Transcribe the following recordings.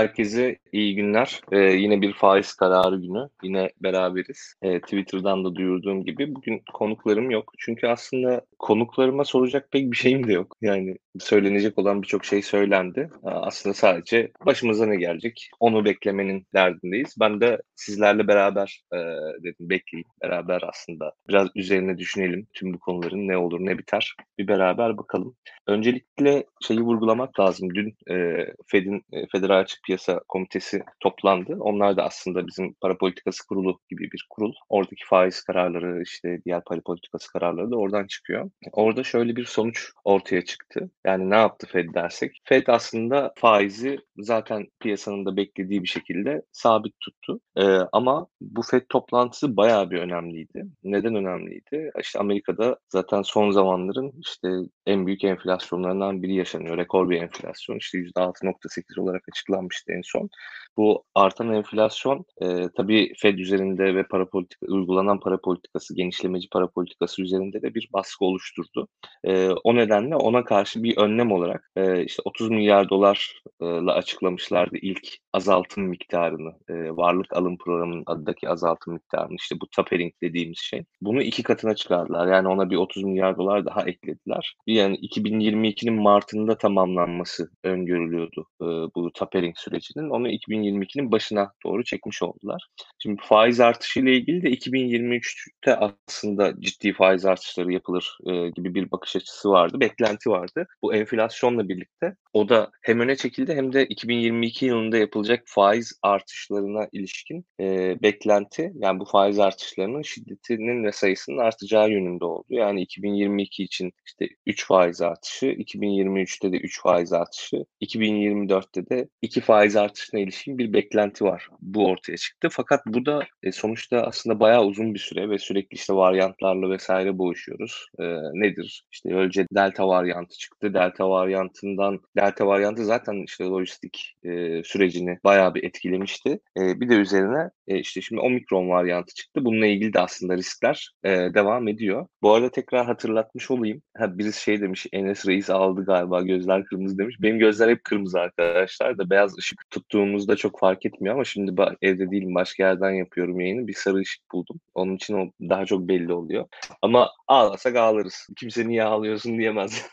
Herkese iyi günler. Ee, yine bir faiz kararı günü. Yine beraberiz. Ee, Twitter'dan da duyurduğum gibi bugün konuklarım yok. Çünkü aslında konuklarıma soracak pek bir şeyim de yok. Yani söylenecek olan birçok şey söylendi. Aslında sadece başımıza ne gelecek onu beklemenin derdindeyiz. Ben de sizlerle beraber e, dedim bekleyin. Beraber aslında biraz üzerine düşünelim. Tüm bu konuların ne olur ne biter. Bir beraber bakalım. Öncelikle şeyi vurgulamak lazım. Dün e, Fed'in e, Federal Açık Piyasa Komitesi toplandı. Onlar da aslında bizim para politikası kurulu gibi bir kurul. Oradaki faiz kararları işte diğer para politikası kararları da oradan çıkıyor. Orada şöyle bir sonuç ortaya çıktı. Yani ne yaptı Fed dersek? Fed aslında faizi zaten piyasanın da beklediği bir şekilde sabit tuttu. Ee, ama bu Fed toplantısı bayağı bir önemliydi. Neden önemliydi? İşte Amerika'da zaten son zamanların işte en büyük enflasyonlarından biri yaşanıyor. Rekor bir enflasyon. İşte %6.8 olarak açıklanmıştı en son. Bu artan enflasyon e, tabii Fed üzerinde ve para politika, uygulanan para politikası, genişlemeci para politikası üzerinde de bir baskı oluşturdu. E, o nedenle ona karşı bir önlem olarak e, işte 30 milyar dolarla açıklamışlardı ilk azaltım miktarını, e, varlık alım programının adındaki azaltım miktarını, işte bu tapering dediğimiz şey. Bunu iki katına çıkardılar. Yani ona bir 30 milyar dolar daha eklediler. Yani 2022'nin Mart'ında tamamlanması öngörülüyordu e, bu tapering sürecinin. Onu 2022'nin başına doğru çekmiş oldular. Şimdi faiz artışı ile ilgili de 2023'te aslında ciddi faiz artışları yapılır e, gibi bir bakış açısı vardı, beklenti vardı. Bu enflasyonla birlikte o da hem öne çekildi hem de 2022 yılında yapılacak faiz artışlarına ilişkin e, beklenti yani bu faiz artışlarının şiddetinin ve sayısının artacağı yönünde oldu. Yani 2022 için işte 3 faiz artışı, 2023'te de 3 faiz artışı, 2024'te de 2 faiz artışına ilişkin bir beklenti var. Bu ortaya çıktı. Fakat bu da e, sonuçta aslında bayağı uzun bir süre ve sürekli işte varyantlarla vesaire boğuşuyoruz. E, nedir? İşte önce delta varyantı çıktı. Delta varyantından delta varyantı zaten işte lojistik e, sürecini bayağı bir etkilemişti. E, bir de üzerine e, işte şimdi omikron varyantı çıktı. Bununla ilgili de aslında riskler e, devam ediyor. Bu arada tekrar hatırlatmış olayım. Ha, birisi şey demiş Enes Reis aldı galiba gözler kırmızı demiş. Benim gözler hep kırmızı arkadaşlar da beyaz ışık tuttuğumuzda çok fark etmiyor ama şimdi evde değilim başka yerden yapıyorum yayını. Bir sarı ışık buldum. Onun için o daha çok belli oluyor. Ama ağlasak ağlarız. Kimse niye ağlıyorsun diyemez.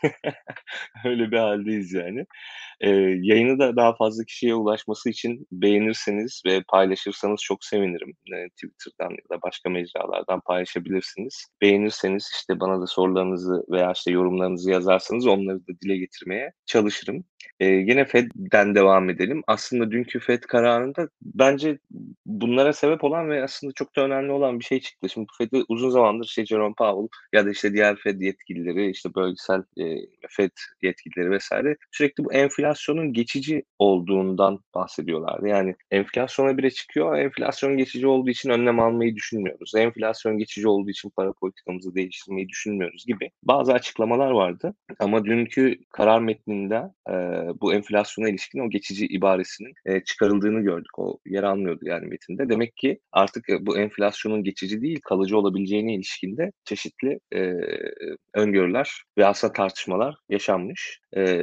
Öyle bir haldeyiz yani. Ee, yayını da daha fazla kişiye ulaşması için beğenirseniz ve paylaşırsanız çok sevinirim. Ee, Twitter'dan ya da başka mecralardan paylaşabilirsiniz. Beğenirseniz işte bana da sorularınızı veya işte yorumlarınızı yazarsanız onları da dile getirmeye çalışırım. Ee, yine Fed'den devam edelim. Aslında dünkü Fed kararında bence bunlara sebep olan ve aslında çok da önemli olan bir şey çıktı. Şimdi Fed'i uzun zamandır işte Jerome Powell ya da işte diğer Fed yetkilileri, işte bölgesel e, Fed yetkilileri vesaire sürekli bu enflasyonun geçici olduğundan bahsediyorlardı. Yani enflasyona bile çıkıyor, enflasyon geçici olduğu için önlem almayı düşünmüyoruz. Enflasyon geçici olduğu için para politikamızı değiştirmeyi düşünmüyoruz gibi bazı açıklamalar vardı. Ama dünkü karar metninde e, bu enflasyona ilişkin o geçici ibaresinin e, çıkarıldığını gördük. O yer almıyordu yani metinde. Demek ki artık e, bu enflasyonun geçici değil kalıcı olabileceğine ilişkinde çeşitli e, öngörüler ve aslında tartışmalar yaşanmış. E,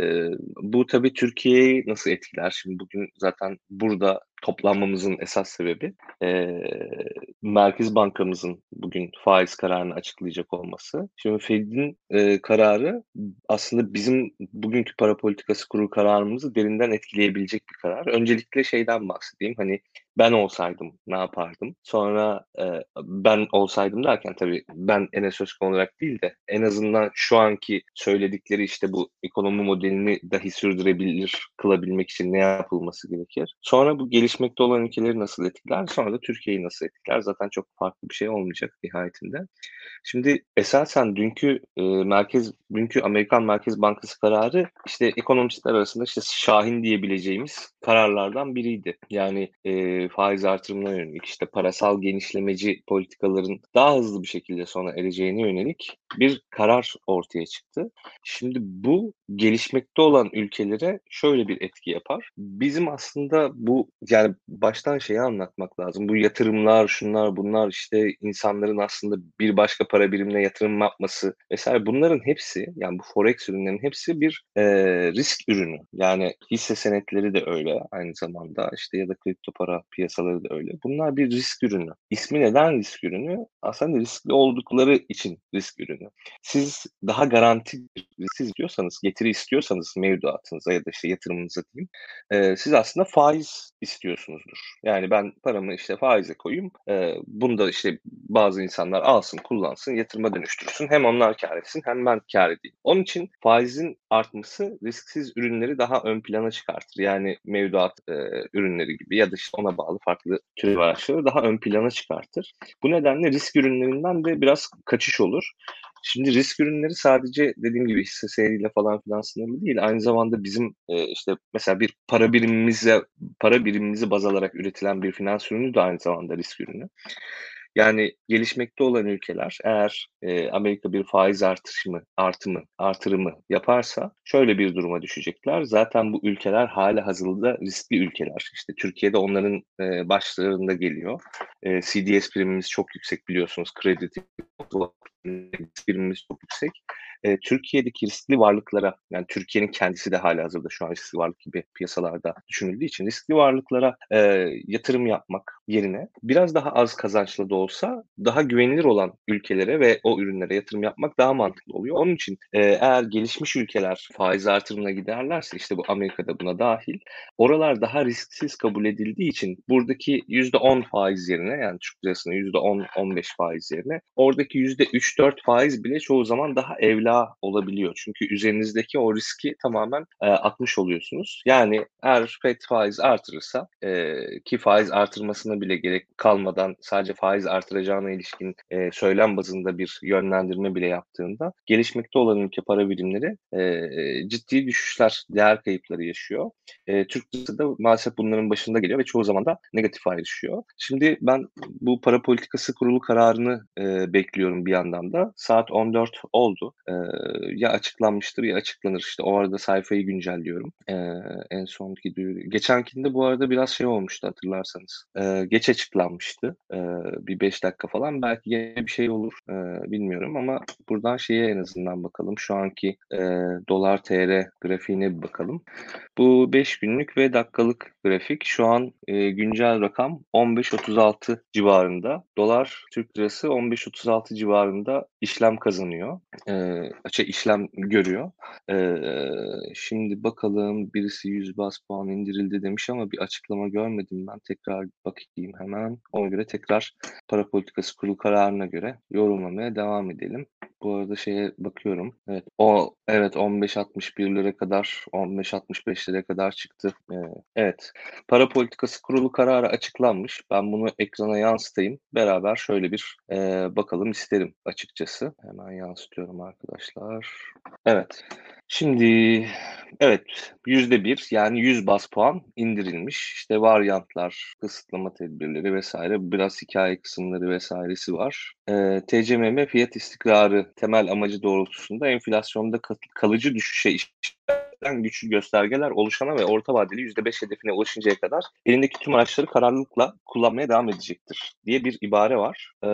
bu tabii Türkiye'yi nasıl etkiler? Şimdi bugün zaten burada toplanmamızın esas sebebi e, Merkez Bankamızın bugün faiz kararını açıklayacak olması. Şimdi Fed'in e, kararı aslında bizim bugünkü para politikası kurulu kararımızı derinden etkileyebilecek bir karar. Öncelikle şeyden bahsedeyim. Hani ben olsaydım ne yapardım? Sonra e, ben olsaydım derken tabii ben Enes Özkan olarak değil de en azından şu anki söyledikleri işte bu ekonomi modelini dahi sürdürebilir kılabilmek için ne yapılması gerekir? Sonra bu gelişmekte olan ülkeleri nasıl etkiler? Sonra da Türkiye'yi nasıl etkiler? Zaten çok farklı bir şey olmayacak nihayetinde. Şimdi esasen dünkü e, merkez, dünkü Amerikan Merkez Bankası kararı işte ekonomistler arasında işte şahin diyebileceğimiz kararlardan biriydi. Yani e, e, faiz artırımına yönelik işte parasal genişlemeci politikaların daha hızlı bir şekilde sona ereceğine yönelik bir karar ortaya çıktı. Şimdi bu gelişmekte olan ülkelere şöyle bir etki yapar. Bizim aslında bu yani baştan şeyi anlatmak lazım. Bu yatırımlar, şunlar, bunlar işte insanların aslında bir başka para birimine yatırım yapması vesaire bunların hepsi yani bu forex ürünlerinin hepsi bir e, risk ürünü. Yani hisse senetleri de öyle aynı zamanda işte ya da kripto para piyasaları da öyle. Bunlar bir risk ürünü. İsmi neden risk ürünü? Aslında riskli oldukları için risk ürünü. Siz daha garanti siz istiyorsanız, getiri istiyorsanız mevduatınıza ya da işte yatırımınıza diyeyim, e, siz aslında faiz istiyorsunuzdur. Yani ben paramı işte faize koyayım, e, bunu da işte bazı insanlar alsın, kullansın, yatırıma dönüştürsün. Hem onlar kar etsin hem ben kar edeyim. Onun için faizin artması risksiz ürünleri daha ön plana çıkartır. Yani mevduat e, ürünleri gibi ya da işte ona bağlı farklı tür araçları daha ön plana çıkartır. Bu nedenle risk ürünlerinden de biraz kaçış olur. Şimdi risk ürünleri sadece dediğim gibi hisse senediyle falan filan sınırlı değil. Aynı zamanda bizim e, işte mesela bir para birimimize para birimimizi baz alarak üretilen bir finans ürünü de aynı zamanda risk ürünü. Yani gelişmekte olan ülkeler eğer e, Amerika bir faiz artışımı, artımı, artırımı yaparsa şöyle bir duruma düşecekler. Zaten bu ülkeler hali hazırda riskli ülkeler. İşte Türkiye'de onların e, başlarında geliyor. E, CDS primimiz çok yüksek biliyorsunuz. Kredi primimiz çok yüksek e, Türkiye'deki riskli varlıklara yani Türkiye'nin kendisi de hala hazırda şu an riskli varlık gibi piyasalarda düşünüldüğü için riskli varlıklara e, yatırım yapmak yerine biraz daha az kazançlı da olsa daha güvenilir olan ülkelere ve o ürünlere yatırım yapmak daha mantıklı oluyor. Onun için e, eğer gelişmiş ülkeler faiz artırımına giderlerse işte bu Amerika'da buna dahil oralar daha risksiz kabul edildiği için buradaki %10 faiz yerine yani Türk lirasının %10-15 faiz yerine oradaki %3-4 faiz bile çoğu zaman daha evla hala olabiliyor. Çünkü üzerinizdeki o riski tamamen e, atmış oluyorsunuz. Yani eğer FED faiz artırırsa e, ki faiz artırmasına bile gerek kalmadan sadece faiz artıracağına ilişkin e, söylem bazında bir yönlendirme bile yaptığında gelişmekte olan ülke para birimleri e, ciddi düşüşler, değer kayıpları yaşıyor. E, Türk lirası da maalesef bunların başında geliyor ve çoğu zaman da negatif ayrışıyor. Şimdi ben bu para politikası kurulu kararını e, bekliyorum bir yandan da. Saat 14 oldu. E, ya açıklanmıştır ya açıklanır. İşte o arada sayfayı güncelliyorum. E, en sonki duyuru. Geçenkinde bu arada biraz şey olmuştu hatırlarsanız. E, geç açıklanmıştı. E, bir 5 dakika falan. Belki yine bir şey olur. E, bilmiyorum ama buradan şeye en azından bakalım. Şu anki e, dolar TR grafiğine bir bakalım. Bu 5 günlük ve dakikalık grafik. Şu an e, güncel rakam 15.36 civarında. Dolar Türk lirası 15.36 civarında işlem kazanıyor. E, şey, işlem görüyor. E, şimdi bakalım birisi 100 bas puan indirildi demiş ama bir açıklama görmedim ben. Tekrar bakayım hemen. Ona göre tekrar para politikası kurulu kararına göre yorumlamaya devam edelim. Bu arada şeye bakıyorum. Evet, o evet 15.61'lere kadar 15.65'lere kadar çıktı. Ee, evet. Para politikası kurulu kararı açıklanmış. Ben bunu ekrana yansıtayım. Beraber şöyle bir e, bakalım isterim açıkçası. Hemen yansıtıyorum arkadaşlar. Evet. Şimdi evet yüzde bir yani 100 bas puan indirilmiş. İşte varyantlar, kısıtlama tedbirleri vesaire biraz hikaye kısımları vesairesi var. Ee, TCMM fiyat istikrarı temel amacı doğrultusunda enflasyonda kalıcı düşüşe gerçekten güçlü göstergeler oluşana ve orta vadeli %5 hedefine ulaşıncaya kadar elindeki tüm araçları kararlılıkla kullanmaya devam edecektir diye bir ibare var. Ee,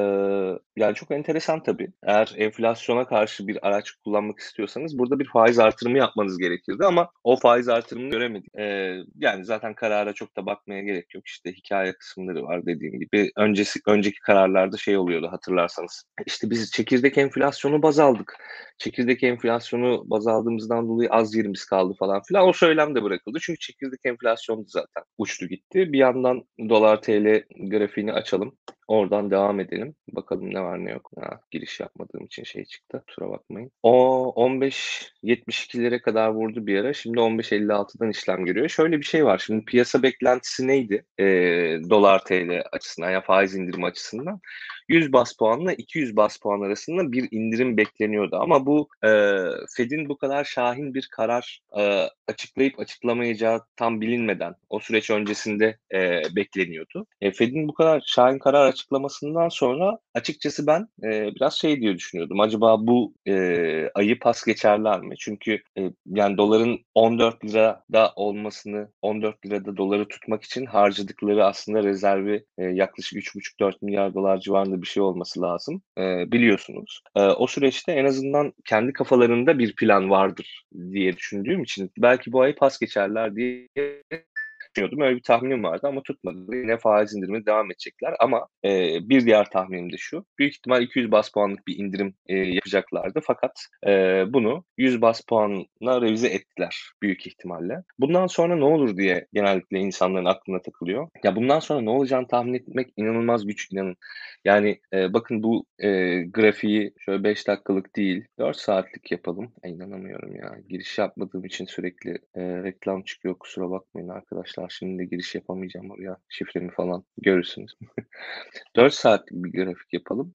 yani çok enteresan tabii. Eğer enflasyona karşı bir araç kullanmak istiyorsanız burada bir faiz artırımı yapmanız gerekirdi ama o faiz artırımını göremedik. Ee, yani zaten karara çok da bakmaya gerek yok. İşte hikaye kısımları var dediğim gibi. Öncesi, önceki kararlarda şey oluyordu hatırlarsanız. İşte biz çekirdek enflasyonu baz aldık. Çekirdek enflasyonu baz aldığımızdan dolayı az yerimiz kaldı falan filan. O söylem de bırakıldı. Çünkü çekirdek enflasyondu zaten. Uçtu gitti. Bir yandan dolar TL grafiğini açalım. Oradan devam edelim. Bakalım ne var ne yok. Ha, giriş yapmadığım için şey çıktı. Kusura bakmayın. O 15.72'lere kadar vurdu bir ara. Şimdi 15.56'dan işlem görüyor. Şöyle bir şey var. Şimdi piyasa beklentisi neydi? Ee, dolar TL açısından ya faiz indirimi açısından. 100 bas puanla 200 bas puan arasında bir indirim bekleniyordu. Ama bu e, Fed'in bu kadar şahin bir karar e, açıklayıp açıklamayacağı tam bilinmeden o süreç öncesinde e, bekleniyordu. E, Fed'in bu kadar şahin karar açıklamasından sonra açıkçası ben e, biraz şey diye düşünüyordum. Acaba bu e, ayı pas geçerler mi? Çünkü e, yani doların 14 lirada olmasını, 14 lirada doları tutmak için harcadıkları aslında rezervi e, yaklaşık 3,5-4 milyar dolar civarında bir şey olması lazım. E, biliyorsunuz. E, o süreçte en azından kendi kafalarında bir plan vardır diye düşündüğüm için belki bu ayı pas geçerler diye düşünüyordum. Öyle bir tahminim vardı ama tutmadı. Yine faiz indirimi devam edecekler ama e, bir diğer tahminim de şu. Büyük ihtimal 200 bas puanlık bir indirim e, yapacaklardı fakat e, bunu 100 bas puanla revize ettiler büyük ihtimalle. Bundan sonra ne olur diye genellikle insanların aklına takılıyor. Ya bundan sonra ne olacağını tahmin etmek inanılmaz güç inanın. Yani e, bakın bu e, grafiği şöyle 5 dakikalık değil 4 saatlik yapalım. E, inanamıyorum ya. Giriş yapmadığım için sürekli e, reklam çıkıyor. Kusura bakmayın arkadaşlar. Şimdi de giriş yapamayacağım oraya. Şifremi falan görürsünüz. 4 saatlik bir grafik yapalım.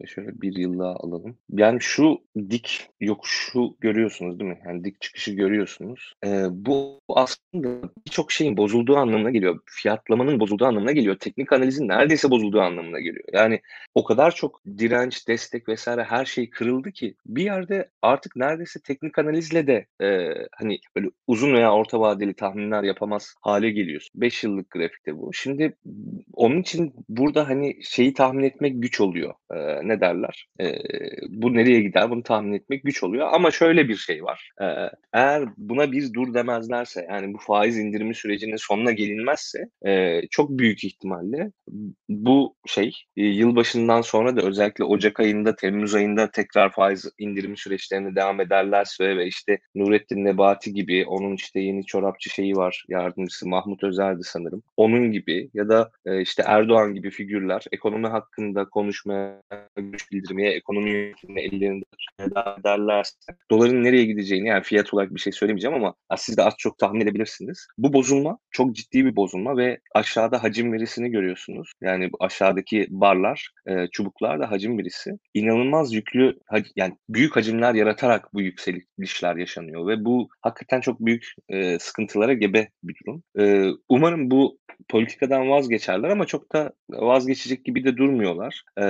Ve şöyle bir yıllığa alalım. Yani şu dik yokuşu görüyorsunuz değil mi? Yani dik çıkışı görüyorsunuz. E, bu aslında birçok şeyin bozulduğu anlamına geliyor. Fiyatlamanın bozulduğu anlamına geliyor. Teknik analizin neredeyse bozulduğu anlamına geliyor. Yani o kadar çok direnç, destek vesaire her şey kırıldı ki bir yerde artık neredeyse teknik analizle de e, hani böyle uzun veya orta vadeli tahminler yapamaz hale geliyorsun. 5 yıllık grafikte bu. Şimdi onun için burada hani şeyi tahmin etmek güç oluyor. E, ne derler? E, bu nereye gider bunu tahmin etmek güç oluyor. Ama şöyle bir şey var. E, eğer buna bir dur demezlerse yani bu faiz indirimi sürecinin sonuna gelinmezse e, çok büyük ihtimalle bu şey e, yılbaşından sonra da özellikle Ocak ayında, Temmuz ayında tekrar faiz indirimi süreçlerine devam ederlerse ve işte Nurettin Nebati gibi onun işte yeni çorapçı şeyi var yardımcısı Mahmut Özer'di sanırım. Onun gibi ya da e, işte Erdoğan gibi figürler ekonomi hakkında konuşmaya, güç bildirmeye, ekonomi yönetimine ellerinde tutmaya devam ederlerse doların nereye gideceğini yani fiyat olarak bir şey söylemeyeceğim ama siz de az çok tahmin edebilirsiniz. Bu bozulma çok ciddi bir bozulma ve aşağıda hacim verisini görüyorsunuz. Yani aşağıdaki barlar, e, çubuklar da hacim birisi. İnanılmaz yüklü, yani büyük hacimler yaratarak bu yükselişler yaşanıyor ve bu hakikaten çok büyük e, sıkıntılara gebe bir durum. E, umarım bu politikadan vazgeçerler ama çok da vazgeçecek gibi de durmuyorlar. E,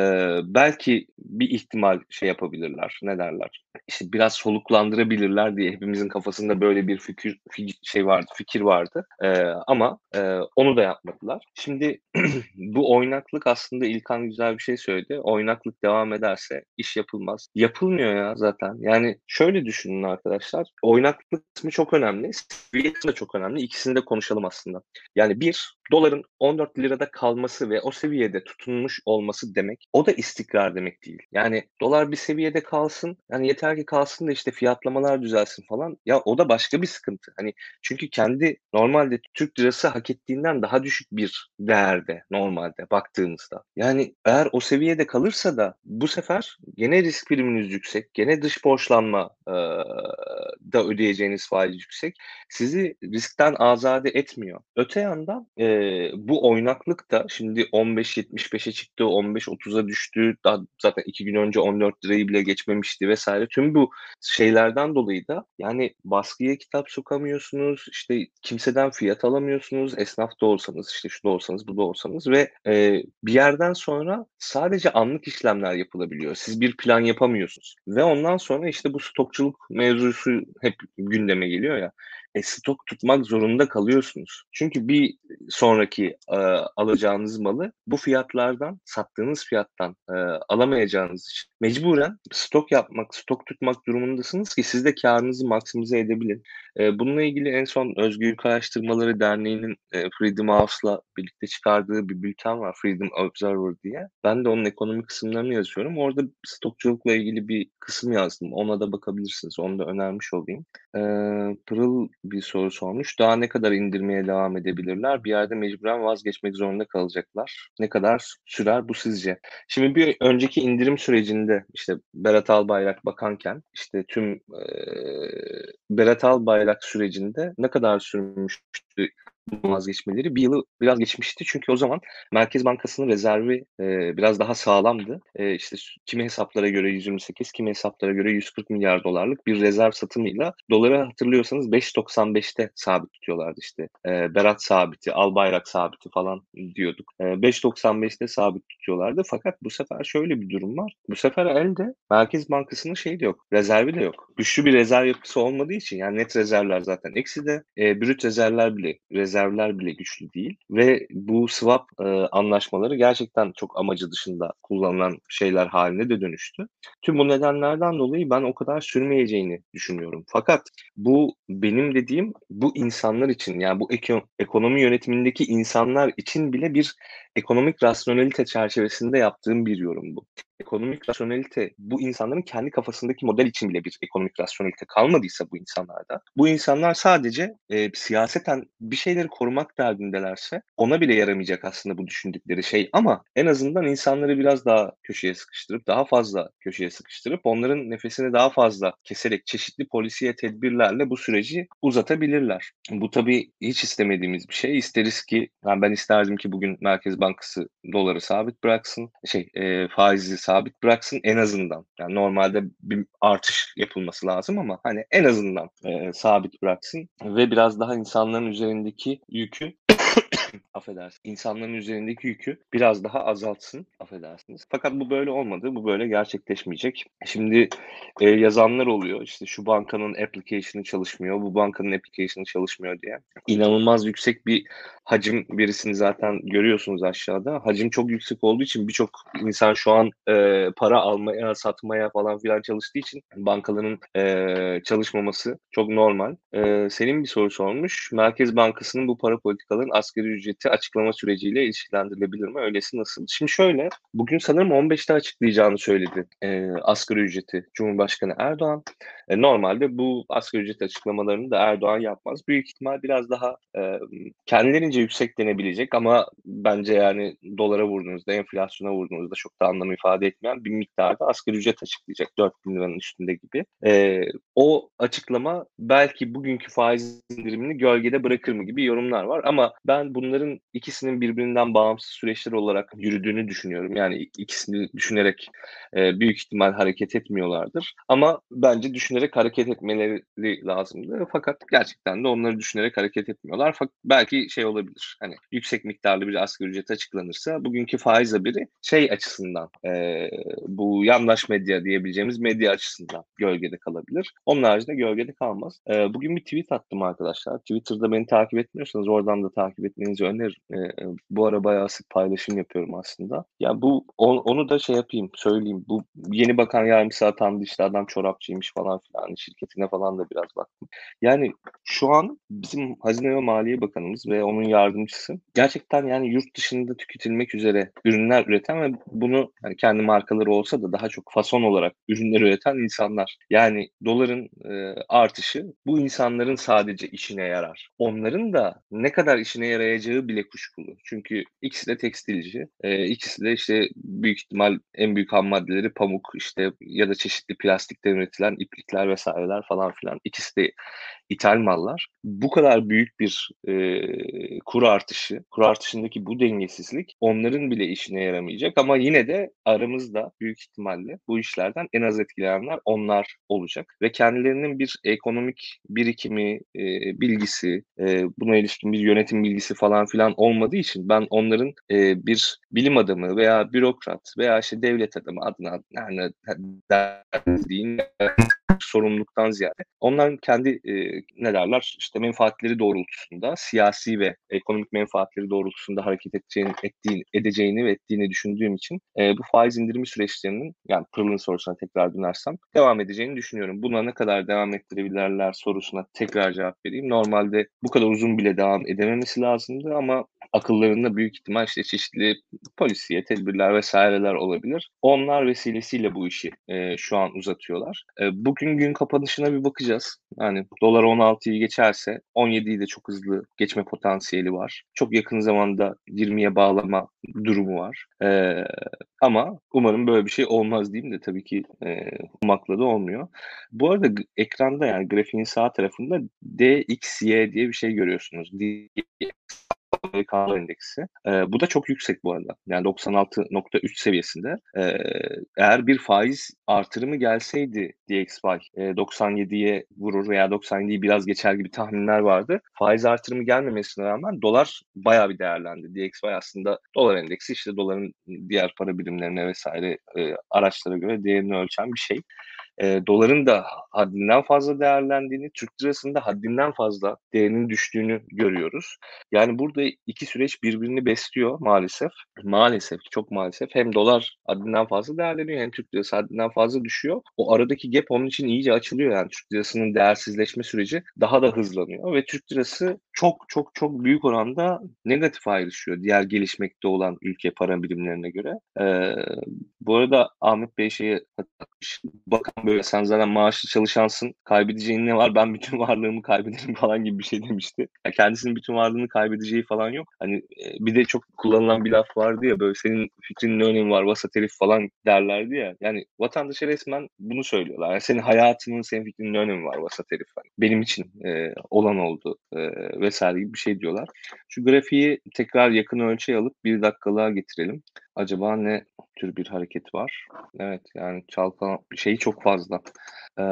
belki bir ihtimal şey yapabilirler, ne derler? İşte biraz soluklandırabilirler diye hepimizin kafasında böyle bir fikir, şey vardı, fikir vardı. E, ama e, onu da yapmadılar. Şimdi bu oynaklık aslında İlkan güzel bir şey söyledi. Oynaklık devam ederse iş yapılmaz. Yapılmıyor ya zaten. Yani şöyle düşünün arkadaşlar. Oynaklık kısmı çok önemli. Seviye de çok önemli. İkisini de konuşalım aslında. Yani bir, doların 14 lirada kalması ve o seviyede tutunmuş olması demek o da istikrar demek değil. Yani dolar bir seviyede kalsın yani yeter ki kalsın da işte fiyatlamalar düzelsin falan ya o da başka bir sıkıntı. Hani çünkü kendi normalde Türk lirası hak ettiğinden daha düşük bir değerde normalde baktığımızda. Yani eğer o seviyede kalırsa da bu sefer gene risk priminiz yüksek, gene dış borçlanma e, da ödeyeceğiniz faiz yüksek. Sizi riskten azade etmiyor. Öte yandan e, bu oynaklık da şimdi 15.75'e çıktı, 15.30'a düştü. Daha zaten iki gün önce 14 lirayı bile geçmemişti vesaire. Tüm bu şeylerden dolayı da yani baskıya kitap sokamıyorsunuz. işte kimseden fiyat alamıyorsunuz. Esnaf da olsanız, işte şu da olsanız, bu da olsanız ve e, bir yerden sonra sadece anlık işlemler yapılabiliyor. Siz bir plan yapamıyorsunuz. Ve ondan sonra işte bu stokçuluk mevzusu hep gündeme geliyor ya e, stok tutmak zorunda kalıyorsunuz. Çünkü bir sonraki e, alacağınız malı bu fiyatlardan, sattığınız fiyattan e, alamayacağınız için mecburen stok yapmak, stok tutmak durumundasınız ki siz de karınızı maksimize edebilin. E, bununla ilgili en son Özgürlük Araştırmaları Derneği'nin e, Freedom House'la birlikte çıkardığı bir bülten var Freedom Observer diye. Ben de onun ekonomi kısımlarını yazıyorum. Orada stokçulukla ilgili bir kısım yazdım. Ona da bakabilirsiniz. Onu da önermiş olayım. E, Pırıl bir soru sormuş. Daha ne kadar indirmeye devam edebilirler? Bir yerde mecburen vazgeçmek zorunda kalacaklar. Ne kadar sürer bu sizce? Şimdi bir önceki indirim sürecinde işte Berat Albayrak bakanken işte tüm e, Berat Albayrak sürecinde ne kadar sürmüştü vazgeçmeleri bir yılı biraz geçmişti. Çünkü o zaman Merkez Bankası'nın rezervi e, biraz daha sağlamdı. E, işte kimi hesaplara göre 128, kimi hesaplara göre 140 milyar dolarlık bir rezerv satımıyla doları hatırlıyorsanız 5.95'te sabit tutuyorlardı işte. E, Berat sabiti, Albayrak sabiti falan diyorduk. E, 5.95'te sabit tutuyorlardı. Fakat bu sefer şöyle bir durum var. Bu sefer elde Merkez Bankası'nın şeyi de yok. Rezervi de yok. Güçlü bir rezerv yapısı olmadığı için yani net rezervler zaten eksi de e, brüt rezervler bile rezervler bile güçlü değil ve bu swap e, anlaşmaları gerçekten çok amacı dışında kullanılan şeyler haline de dönüştü. Tüm bu nedenlerden dolayı ben o kadar sürmeyeceğini düşünüyorum. Fakat bu benim dediğim bu insanlar için yani bu ekonomi yönetimindeki insanlar için bile bir ekonomik rasyonelite çerçevesinde yaptığım bir yorum bu. Ekonomik rasyonelite bu insanların kendi kafasındaki model için bile bir ekonomik rasyonelite kalmadıysa bu insanlarda bu insanlar sadece e, siyaseten bir şeyleri korumak derdindelerse ona bile yaramayacak aslında bu düşündükleri şey ama en azından insanları biraz daha köşeye sıkıştırıp daha fazla köşeye sıkıştırıp onların nefesini daha fazla keserek çeşitli polisiye tedbirlerle bu süreci uzatabilirler. Bu tabii hiç istemediğimiz bir şey. İsteriz ki yani ben isterdim ki bugün Merkez Bankası doları sabit bıraksın. Şey e, faizi sabit bıraksın en azından. Yani normalde bir artış yapılması lazım ama hani en azından e, sabit bıraksın ve biraz daha insanların üzerindeki yükü affedersin. İnsanların üzerindeki yükü biraz daha azaltsın. Affedersiniz. Fakat bu böyle olmadı. Bu böyle gerçekleşmeyecek. Şimdi e, yazanlar oluyor. İşte şu bankanın application'ı çalışmıyor. Bu bankanın application'ı çalışmıyor diye. İnanılmaz yüksek bir hacim birisini zaten görüyorsunuz aşağıda. Hacim çok yüksek olduğu için birçok insan şu an e, para almaya, satmaya falan filan çalıştığı için bankaların e, çalışmaması çok normal. E, senin bir soru sormuş. Merkez Bankası'nın bu para politikaların asgari ücreti açıklama süreciyle ilişkilendirilebilir mi? Öylesi nasıl? Şimdi şöyle, bugün sanırım 15'te açıklayacağını söyledi e, asgari ücreti Cumhurbaşkanı Erdoğan. E, normalde bu asgari ücret açıklamalarını da Erdoğan yapmaz. Büyük ihtimal biraz daha e, kendilerince yüksek denebilecek ama bence yani dolara vurduğunuzda, enflasyona vurduğunuzda çok da anlam ifade etmeyen bir miktarda asgari ücret açıklayacak 4 bin liranın üstünde gibi. E, o açıklama belki bugünkü faiz indirimini gölgede bırakır mı gibi yorumlar var ama ben bunların ikisinin birbirinden bağımsız süreçler olarak yürüdüğünü düşünüyorum. Yani ikisini düşünerek e, büyük ihtimal hareket etmiyorlardır. Ama bence düşünerek hareket etmeleri lazımdı. Fakat gerçekten de onları düşünerek hareket etmiyorlar. Fakat belki şey olabilir. Hani yüksek miktarlı bir asgari ücret açıklanırsa bugünkü faiz haberi şey açısından e, bu yandaş medya diyebileceğimiz medya açısından gölgede kalabilir. Onun haricinde gölgede kalmaz. E, bugün bir tweet attım arkadaşlar. Twitter'da beni takip etmiyorsanız oradan da takip etmenizi öneririm. E, bu ara bayağı sık paylaşım yapıyorum aslında. Ya bu on, onu da şey yapayım, söyleyeyim. Bu yeni bakan yardımcısı atandı işte adam çorapçıymış falan filan. Şirketine falan da biraz baktım. Yani şu an bizim Hazine ve Maliye Bakanımız ve onun yardımcısı gerçekten yani yurt dışında tüketilmek üzere ürünler üreten ve bunu yani kendi markaları olsa da daha çok fason olarak ürünler üreten insanlar. Yani doların e, artışı bu insanların sadece işine yarar. Onların da ne kadar işine yarayacağı bile kuşkulu. Çünkü ikisi de tekstilci. E, ikisi de işte büyük ihtimal en büyük ham maddeleri pamuk işte ya da çeşitli plastikten üretilen iplikler vesaireler falan filan. İkisi de ithal mallar. Bu kadar büyük bir e, kur artışı, kur artışındaki bu dengesizlik onların bile işine yaramayacak ama yine de aramızda büyük ihtimalle bu işlerden en az etkilenenler onlar olacak ve kendilerinin bir ekonomik birikimi, e, bilgisi, e, buna ilişkin bir yönetim bilgisi falan filan olmadığı için ben onların e, bir bilim adamı veya bürokrat veya işte devlet adamı adına yani deyin sorumluluktan ziyade onların kendi e, ne derler işte menfaatleri doğrultusunda siyasi ve ekonomik menfaatleri doğrultusunda hareket edeceğini, ettiğini, edeceğini ve ettiğini düşündüğüm için e, bu faiz indirimi süreçlerinin yani Pırıl'ın sorusuna tekrar dönersem devam edeceğini düşünüyorum. Buna ne kadar devam ettirebilirler sorusuna tekrar cevap vereyim. Normalde bu kadar uzun bile devam edememesi lazımdı ama akıllarında büyük ihtimal işte çeşitli polisiye tedbirler vesaireler olabilir. Onlar vesilesiyle bu işi e, şu an uzatıyorlar. E, bugün gün kapanışına bir bakacağız. Yani dolar 16'yı geçerse 17'yi de çok hızlı geçme potansiyeli var. Çok yakın zamanda 20'ye bağlama durumu var. E, ama umarım böyle bir şey olmaz diyeyim de tabii ki e, ummakla da olmuyor. Bu arada ekranda yani grafiğin sağ tarafında DXY diye bir şey görüyorsunuz. Amerikan endeksi. E, bu da çok yüksek bu arada. Yani 96.3 seviyesinde. E, eğer bir faiz artırımı gelseydi DXY e, 97'ye vurur veya 97'yi biraz geçer gibi tahminler vardı. Faiz artırımı gelmemesine rağmen dolar bayağı bir değerlendi. DXY aslında dolar endeksi işte doların diğer para birimlerine vesaire e, araçlara göre değerini ölçen bir şey e, doların da haddinden fazla değerlendiğini, Türk lirasının da haddinden fazla değerinin düştüğünü görüyoruz. Yani burada iki süreç birbirini besliyor maalesef. Maalesef, çok maalesef. Hem dolar haddinden fazla değerleniyor hem Türk lirası haddinden fazla düşüyor. O aradaki gap onun için iyice açılıyor yani Türk lirasının değersizleşme süreci daha da hızlanıyor ve Türk lirası çok çok çok büyük oranda negatif ayrışıyor diğer gelişmekte olan ülke para birimlerine göre. Ee, bu arada Ahmet Bey şeyi hatırlatmış. Bakan böyle sen zaten maaşlı çalışansın. Kaybedeceğin ne var? Ben bütün varlığımı kaybederim falan gibi bir şey demişti. Yani kendisinin bütün varlığını kaybedeceği falan yok. Hani bir de çok kullanılan bir laf vardı ya böyle senin fikrinin ne önemi var? Vasat herif falan derlerdi ya. Yani vatandaşa resmen bunu söylüyorlar. Yani senin hayatının, senin fikrinin ne önemi var? Vasat herif. Yani benim için e, olan oldu e, vesaire gibi bir şey diyorlar. Şu grafiği tekrar yakın ölçüye alıp bir dakikalığa getirelim. Acaba ne tür bir hareket var? Evet yani çalkan şeyi çok fazla. Ee,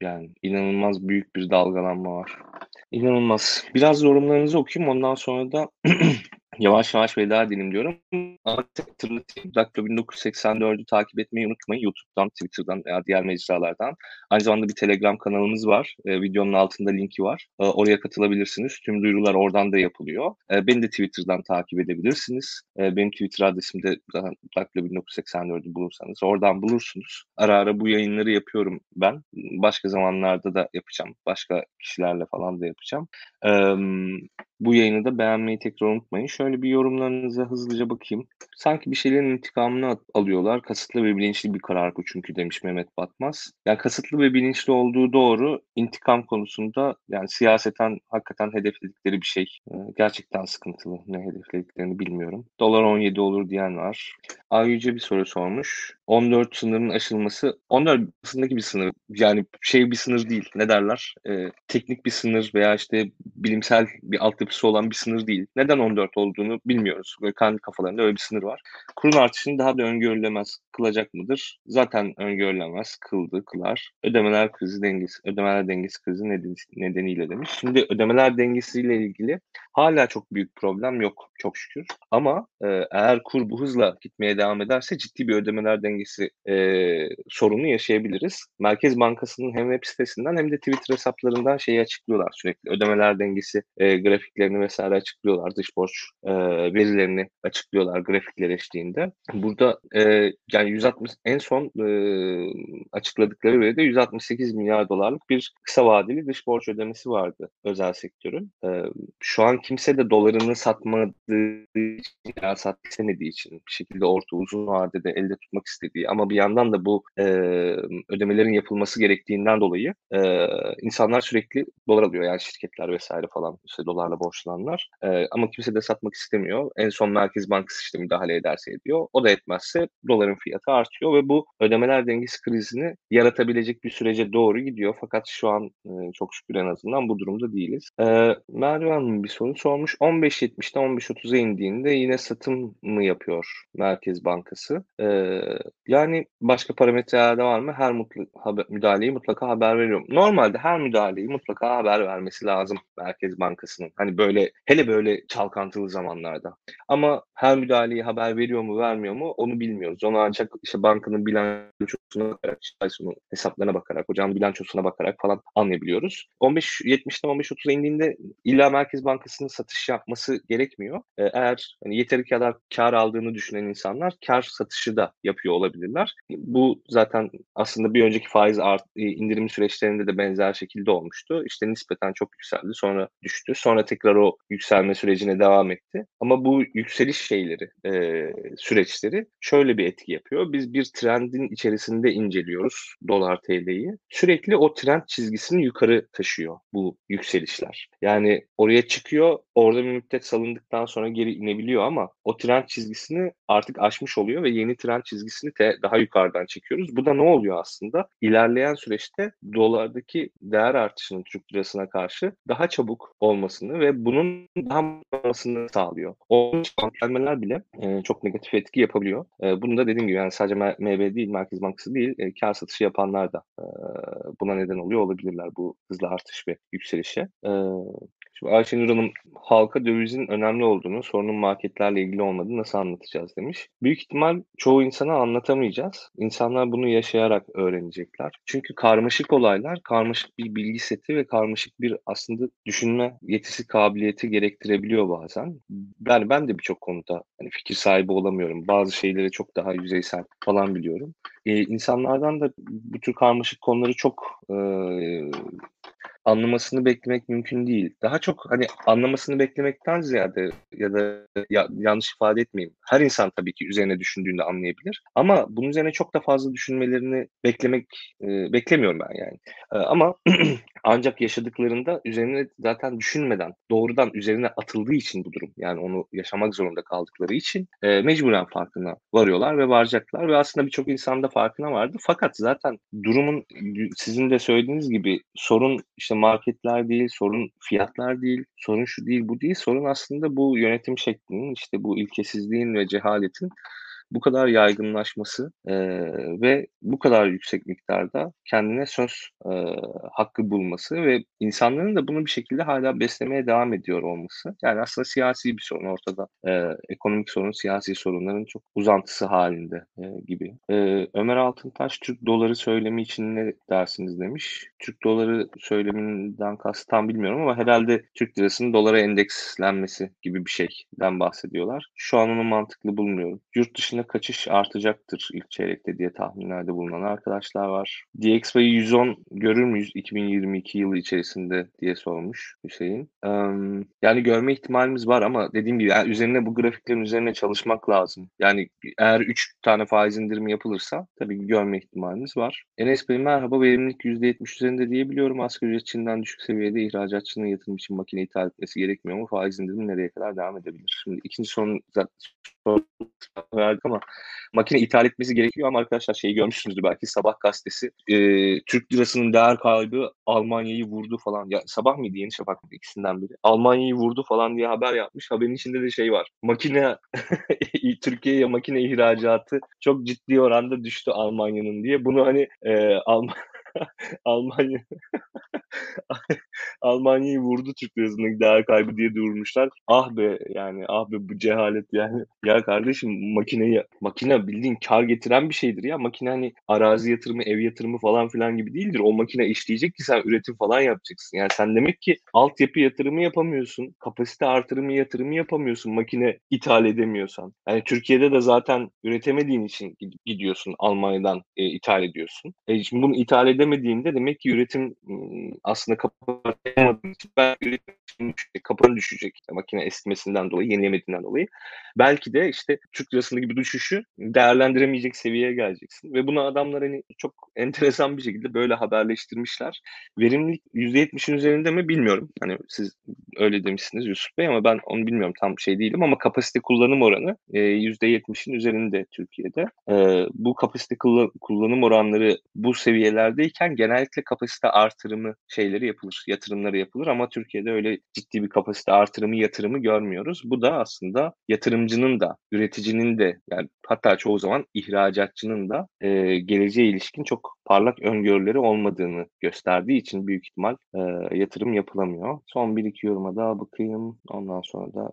yani inanılmaz büyük bir dalgalanma var. İnanılmaz. Biraz yorumlarınızı okuyayım ondan sonra da yavaş yavaş veda edelim diyorum. Hatırlatayım. Dakika 1984'ü takip etmeyi unutmayın. YouTube'dan, Twitter'dan veya diğer mecralardan. Aynı zamanda bir Telegram kanalımız var. E, videonun altında linki var. E, oraya katılabilirsiniz. Tüm duyurular oradan da yapılıyor. E, beni de Twitter'dan takip edebilirsiniz. E, benim Twitter adresim de Dakika 1984'ü bulursanız oradan bulursunuz. Ara ara bu yayınları yapıyorum ben. Başka zamanlarda da yapacağım. Başka kişilerle falan da yapacağım. E, bu yayını da beğenmeyi tekrar unutmayın. Şöyle bir yorumlarınıza hızlıca bakayım. Sanki bir şeylerin intikamını alıyorlar. Kasıtlı ve bilinçli bir karar bu çünkü demiş Mehmet Batmaz. Yani kasıtlı ve bilinçli olduğu doğru. İntikam konusunda yani siyaseten hakikaten hedefledikleri bir şey. Ee, gerçekten sıkıntılı. Ne hedeflediklerini bilmiyorum. Dolar 17 olur diyen var. Ayyüce bir soru sormuş. 14 sınırın aşılması 14 sınırdaki bir sınır. Yani şey bir sınır değil. Ne derler? Ee, teknik bir sınır veya işte bilimsel bir altyapısı olan bir sınır değil. Neden 14 olduğunu bilmiyoruz. Böyle kendi kafalarında öyle bir sınır var. Kurun artışını daha da öngörülemez kılacak mıdır? Zaten öngörülemez. Kıldı, kılar. Ödemeler krizi dengesi, ödemeler dengesi krizi nedeniyle demiş. Şimdi ödemeler dengesiyle ilgili hala çok büyük problem yok çok şükür. Ama e, eğer kur bu hızla gitmeye devam ederse ciddi bir ödemeler dengesi e, sorunu yaşayabiliriz. Merkez Bankası'nın hem web sitesinden hem de Twitter hesaplarından şeyi açıklıyorlar sürekli. Ödemeler dengesi e, grafiklerini vesaire açıklıyorlar. Dış borç e, verilerini açıklıyorlar grafikler eşliğinde. Burada e, yani 160 en son e, açıkladıkları veride 168 milyar dolarlık bir kısa vadeli dış borç ödemesi vardı özel sektörün. E, şu an kimse de dolarını satmadığı için ya satmak istemediği için bir şekilde orta uzun vadede elde tutmak istediği ama bir yandan da bu e, ödemelerin yapılması gerektiğinden dolayı e, insanlar sürekli dolar alıyor yani şirketler vesaire falan işte dolarla borçlananlar e, ama kimse de satmak istemiyor. En son Merkez Bankası işte müdahale ederse ediyor. O da etmezse doların fiyatı artıyor ve bu ödemeler dengesi krizini yaratabilecek bir sürece doğru gidiyor. Fakat şu an e, çok şükür en azından bu durumda değiliz. E, Merve bir soru sormuş. 15.70'den 15.30'a indiğinde yine satım mı yapıyor Merkez Bankası? E, yani başka parametrelerde var mı? Her mutlu, haber, müdahaleyi mutlaka haber veriyorum. Normalde her müdahaleyi mutlaka haber vermesi lazım Merkez Bankası'nın. Hani böyle hele böyle çalkantılı zamanlarda. Ama her müdahaleyi haber veriyor mu vermiyor mu onu bilmiyoruz. Onu ancak işte bankanın bilançosuna bakarak, sonu hesaplarına bakarak, hocam bilançosuna bakarak falan anlayabiliyoruz. 15.70'den 15.30'a indiğinde illa Merkez Bankası'nın satış yapması gerekmiyor. Ee, eğer hani yeteri kadar kar aldığını düşünen insanlar kar satışı da yapıyor olabilirler. Bu zaten aslında bir önceki faiz art, e, indirim süreçlerinde de benzer şekilde olmuştu. İşte nispeten çok yükseldi, sonra düştü. Sonra tekrar tekrar o yükselme sürecine devam etti. Ama bu yükseliş şeyleri, e, süreçleri şöyle bir etki yapıyor. Biz bir trendin içerisinde inceliyoruz dolar TL'yi. Sürekli o trend çizgisini yukarı taşıyor bu yükselişler. Yani oraya çıkıyor, orada bir müddet salındıktan sonra geri inebiliyor ama o trend çizgisini artık aşmış oluyor ve yeni trend çizgisini de daha yukarıdan çekiyoruz. Bu da ne oluyor aslında? İlerleyen süreçte dolardaki değer artışının Türk lirasına karşı daha çabuk olmasını ve bunun daha olmasını sağlıyor. O gelmeler bile e, çok negatif etki yapabiliyor. E, bunu da dediğim gibi yani sadece MB değil, Merkez Bankası değil, e, kar satışı yapanlar da e, buna neden oluyor olabilirler bu hızlı artış ve yükselişe. E, Şimdi Ayşenur Hanım halka dövizin önemli olduğunu, sorunun marketlerle ilgili olmadığını nasıl anlatacağız demiş. Büyük ihtimal çoğu insana anlatamayacağız. İnsanlar bunu yaşayarak öğrenecekler. Çünkü karmaşık olaylar, karmaşık bir bilgi seti ve karmaşık bir aslında düşünme yetisi, kabiliyeti gerektirebiliyor bazen. Yani ben de birçok konuda hani fikir sahibi olamıyorum. Bazı şeyleri çok daha yüzeysel falan biliyorum. Ee, insanlardan da bu tür karmaşık konuları çok e, anlamasını beklemek mümkün değil. Daha çok hani anlamasını beklemekten ziyade ya da ya, yanlış ifade etmeyeyim. Her insan tabii ki üzerine düşündüğünde anlayabilir. Ama bunun üzerine çok da fazla düşünmelerini beklemek e, beklemiyorum ben yani. E, ama ancak yaşadıklarında üzerine zaten düşünmeden doğrudan üzerine atıldığı için bu durum yani onu yaşamak zorunda kaldıkları için e, mecburen farkına varıyorlar ve varacaklar ve aslında birçok insan da farkına vardı. Fakat zaten durumun sizin de söylediğiniz gibi sorun işte marketler değil, sorun fiyatlar değil, sorun şu değil, bu değil. Sorun aslında bu yönetim şeklinin, işte bu ilkesizliğin ve cehaletin bu kadar yaygınlaşması e, ve bu kadar yüksek miktarda kendine söz e, hakkı bulması ve insanların da bunu bir şekilde hala beslemeye devam ediyor olması. Yani aslında siyasi bir sorun ortada. E, ekonomik sorun, siyasi sorunların çok uzantısı halinde e, gibi. E, Ömer Altıntaş Türk doları söylemi için ne dersiniz demiş. Türk doları söyleminden kastı tam bilmiyorum ama herhalde Türk lirasının dolara endekslenmesi gibi bir şeyden bahsediyorlar. Şu an onu mantıklı bulmuyorum. Yurt dışında içinde kaçış artacaktır ilk çeyrekte diye tahminlerde bulunan arkadaşlar var. DXY'yi 110 görür müyüz 2022 yılı içerisinde diye sormuş Hüseyin. yani görme ihtimalimiz var ama dediğim gibi yani üzerine bu grafiklerin üzerine çalışmak lazım. Yani eğer 3 tane faiz indirimi yapılırsa tabii görme ihtimalimiz var. Enes Bey merhaba verimlilik %70 üzerinde diyebiliyorum. Asgari ücret Çin'den düşük seviyede ihracatçının yatırım için makine ithal etmesi gerekmiyor mu? Faiz indirimi nereye kadar devam edebilir? Şimdi ikinci sorun verdik ama makine ithal etmesi gerekiyor ama arkadaşlar şeyi görmüşsünüzdür belki sabah gazetesi e, Türk lirasının değer kaybı Almanya'yı vurdu falan. Ya sabah mıydı Yeni Şafak mıydı ikisinden biri. Almanya'yı vurdu falan diye haber yapmış. Haberin içinde de şey var. Makine Türkiye'ye makine ihracatı çok ciddi oranda düştü Almanya'nın diye. Bunu hani e, Alman Almanya Almanya'yı vurdu Türk lirasındaki değer kaybı diye durmuşlar. Ah be yani ah be bu cehalet yani. Ya kardeşim makineyi makine bildiğin kar getiren bir şeydir ya. Makine hani arazi yatırımı, ev yatırımı falan filan gibi değildir. O makine işleyecek ki sen üretim falan yapacaksın. Yani sen demek ki altyapı yatırımı yapamıyorsun. Kapasite artırımı yatırımı yapamıyorsun. Makine ithal edemiyorsan. Yani Türkiye'de de zaten üretemediğin için gidiyorsun Almanya'dan e, ithal ediyorsun. E, şimdi bunu ithal edemediğinde demek ki üretim aslında kapatamadığı için belki üretim kapanı düşecek makine estimesinden dolayı, yenilemediğinden dolayı. Belki de işte Türk lirasındaki gibi düşüşü değerlendiremeyecek seviyeye geleceksin. Ve bunu adamlar hani çok enteresan bir şekilde böyle haberleştirmişler. Verimlilik %70'in üzerinde mi bilmiyorum. Hani siz öyle demişsiniz Yusuf Bey ama ben onu bilmiyorum tam şey değilim ama kapasite kullanım oranı e, %70'in üzerinde Türkiye'de. E, bu kapasite kullanım oranları bu seviyelerdeyken genellikle kapasite artırımı şeyleri yapılır, yatırımları yapılır ama Türkiye'de öyle ciddi bir kapasite artırımı, yatırımı görmüyoruz. Bu da aslında yatırımcının da, üreticinin de yani hatta çoğu zaman ihracatçının da e, geleceğe ilişkin çok parlak öngörüleri olmadığını gösterdiği için büyük ihtimal e, yatırım yapılamıyor. Son bir iki yoruma daha bakayım. Ondan sonra da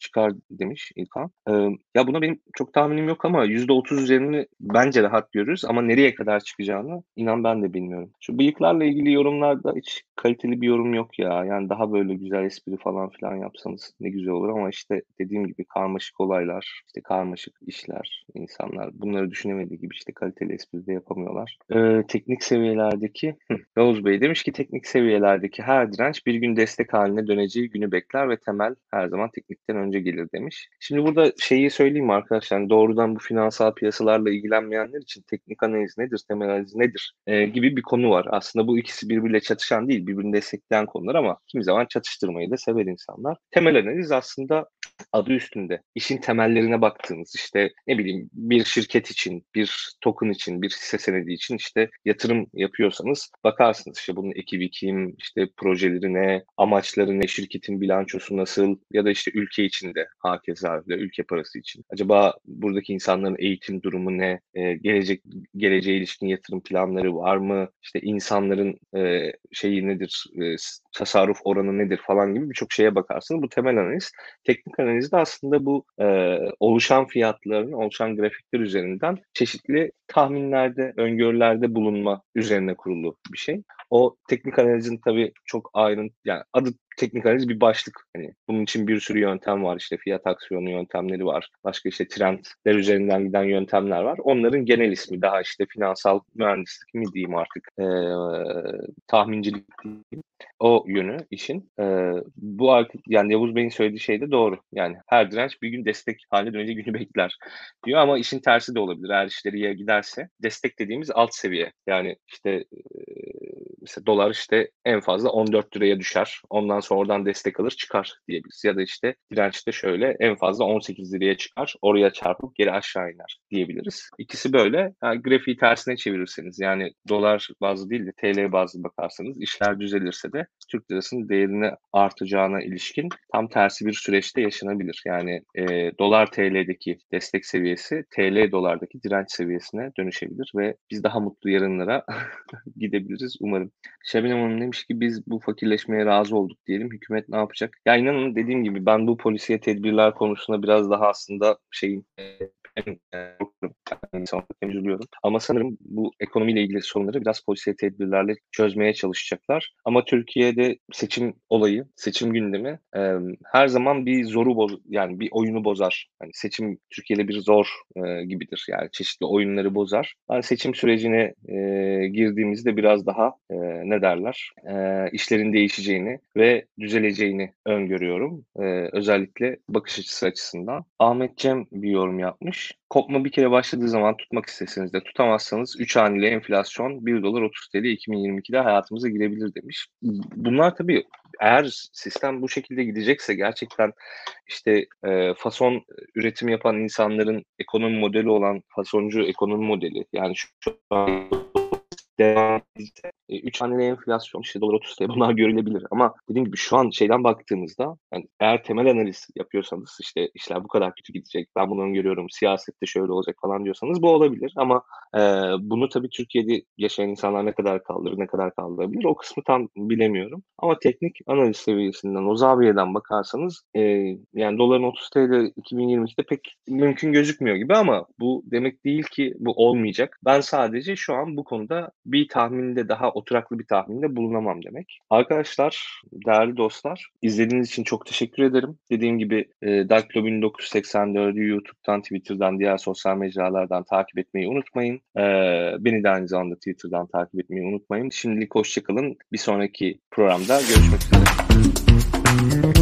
çıkar demiş İlkan. Ee, ya buna benim çok tahminim yok ama %30 üzerini bence rahat görürüz ama nereye kadar çıkacağını inan ben de bilmiyorum. Şu bıyıklarla ilgili yorumlarda hiç kaliteli bir yorum yok ya. Yani daha böyle güzel espri falan filan yapsanız ne güzel olur ama işte dediğim gibi karmaşık olaylar, işte karmaşık işler, insanlar bunları düşünemediği gibi işte kaliteli espri de yapamıyorlar. Ee, teknik seviyelerdeki Yavuz Bey demiş ki teknik seviyelerdeki her direnç bir gün destek haline döneceği günü bekler ve temel her zaman teknikten önce gelir demiş. Şimdi burada şeyi söyleyeyim arkadaşlar yani doğrudan bu finansal piyasalarla ilgilenmeyenler için teknik analiz nedir, temel analiz nedir e, gibi bir konu var. Aslında bu ikisi birbiriyle çatışan değil, birbirini destekleyen konular ama kimi zaman çatıştırmayı da sever insanlar. Temel analiz aslında adı üstünde. İşin temellerine baktığınız işte ne bileyim bir şirket için, bir token için, bir hisse senedi için işte yatırım yapıyorsanız bakarsınız işte bunun ekibi kim, işte projeleri ne, amaçları ne, şirketin bilançosu nasıl ya da işte ülke içinde hakeza ülke parası için. Acaba buradaki insanların eğitim durumu ne, e, gelecek geleceğe ilişkin yatırım planları var mı, işte insanların e, şeyi nedir, e, tasarruf oranı nedir falan gibi birçok şeye bakarsınız. Bu temel analiz. Teknik analiz de aslında bu e, oluşan fiyatların, oluşan grafikler üzerinden çeşitli tahminlerde, öngörülerde bulunma üzerine kurulu bir şey. O teknik analizin tabii çok ayrıntı, yani adı teknik analiz bir başlık. Hani bunun için bir sürü yöntem var. İşte fiyat aksiyonu yöntemleri var. Başka işte trendler üzerinden giden yöntemler var. Onların genel ismi daha işte finansal mühendislik mi diyeyim artık e, tahmincilik diyeyim. O yönü işin. E, bu artık yani Yavuz Bey'in söylediği şey de doğru. Yani her direnç bir gün destek haline dönünce günü bekler diyor ama işin tersi de olabilir. Eğer işleri giderse destek dediğimiz alt seviye. Yani işte mesela dolar işte en fazla 14 liraya düşer. Ondan sonra oradan destek alır çıkar diyebiliriz. Ya da işte dirençte şöyle en fazla 18 liraya çıkar. Oraya çarpıp geri aşağı iner diyebiliriz. İkisi böyle. Yani grafiği tersine çevirirseniz yani dolar bazlı değil de TL bazlı bakarsanız işler düzelirse de Türk lirasının değerini artacağına ilişkin tam tersi bir süreçte yaşanabilir. Yani e, dolar TL'deki destek seviyesi TL dolardaki direnç seviyesine dönüşebilir ve biz daha mutlu yarınlara gidebiliriz umarım. Şebnem Hanım demiş ki biz bu fakirleşmeye razı olduk diyelim. Hükümet ne yapacak? Ya inanın dediğim gibi ben bu polisiye tedbirler konusunda biraz daha aslında şeyin hem üzülüyorum. Ama sanırım bu ekonomiyle ilgili sorunları biraz polisiye tedbirlerle çözmeye çalışacaklar. Ama Türkiye'de seçim olayı, seçim gündemi e, her zaman bir zoru boz yani bir oyunu bozar. Yani seçim Türkiye'de bir zor e, gibidir. Yani çeşitli oyunları bozar. Yani seçim sürecine e, girdiğimizde biraz daha e, ne derler e, işlerin değişeceğini ve düzeleceğini öngörüyorum. E, özellikle bakış açısı açısından. Ahmet Cem bir yorum yapmış. Kopma bir kere başladığı zaman tutmak isteseniz de tutamazsanız 3 haneli enflasyon 1 dolar 30 TL 2022'de hayatımıza girebilir demiş. Bunlar tabii eğer sistem bu şekilde gidecekse gerçekten işte e, fason üretim yapan insanların ekonomi modeli olan fasoncu ekonomi modeli yani şu an devam edilse 3 haneli enflasyon işte dolar 30 TL bunlar görülebilir. Ama dediğim gibi şu an şeyden baktığımızda yani eğer temel analiz yapıyorsanız işte işler bu kadar kötü gidecek ben bunu görüyorum siyasette şöyle olacak falan diyorsanız bu olabilir. Ama e, bunu tabii Türkiye'de yaşayan insanlar ne kadar kaldırır ne kadar kaldırabilir o kısmı tam bilemiyorum. Ama teknik analiz seviyesinden o zaviyeden bakarsanız e, yani doların 30 TL 2022'de pek mümkün gözükmüyor gibi ama bu demek değil ki bu olmayacak. Ben sadece şu an bu konuda bir tahminde daha oturaklı bir tahminde bulunamam demek. Arkadaşlar, değerli dostlar, izlediğiniz için çok teşekkür ederim. Dediğim gibi e, Dark Club 1984'ü YouTube'dan, Twitter'dan, diğer sosyal mecralardan takip etmeyi unutmayın. E, beni de aynı zamanda Twitter'dan takip etmeyi unutmayın. Şimdilik hoşçakalın. Bir sonraki programda görüşmek üzere.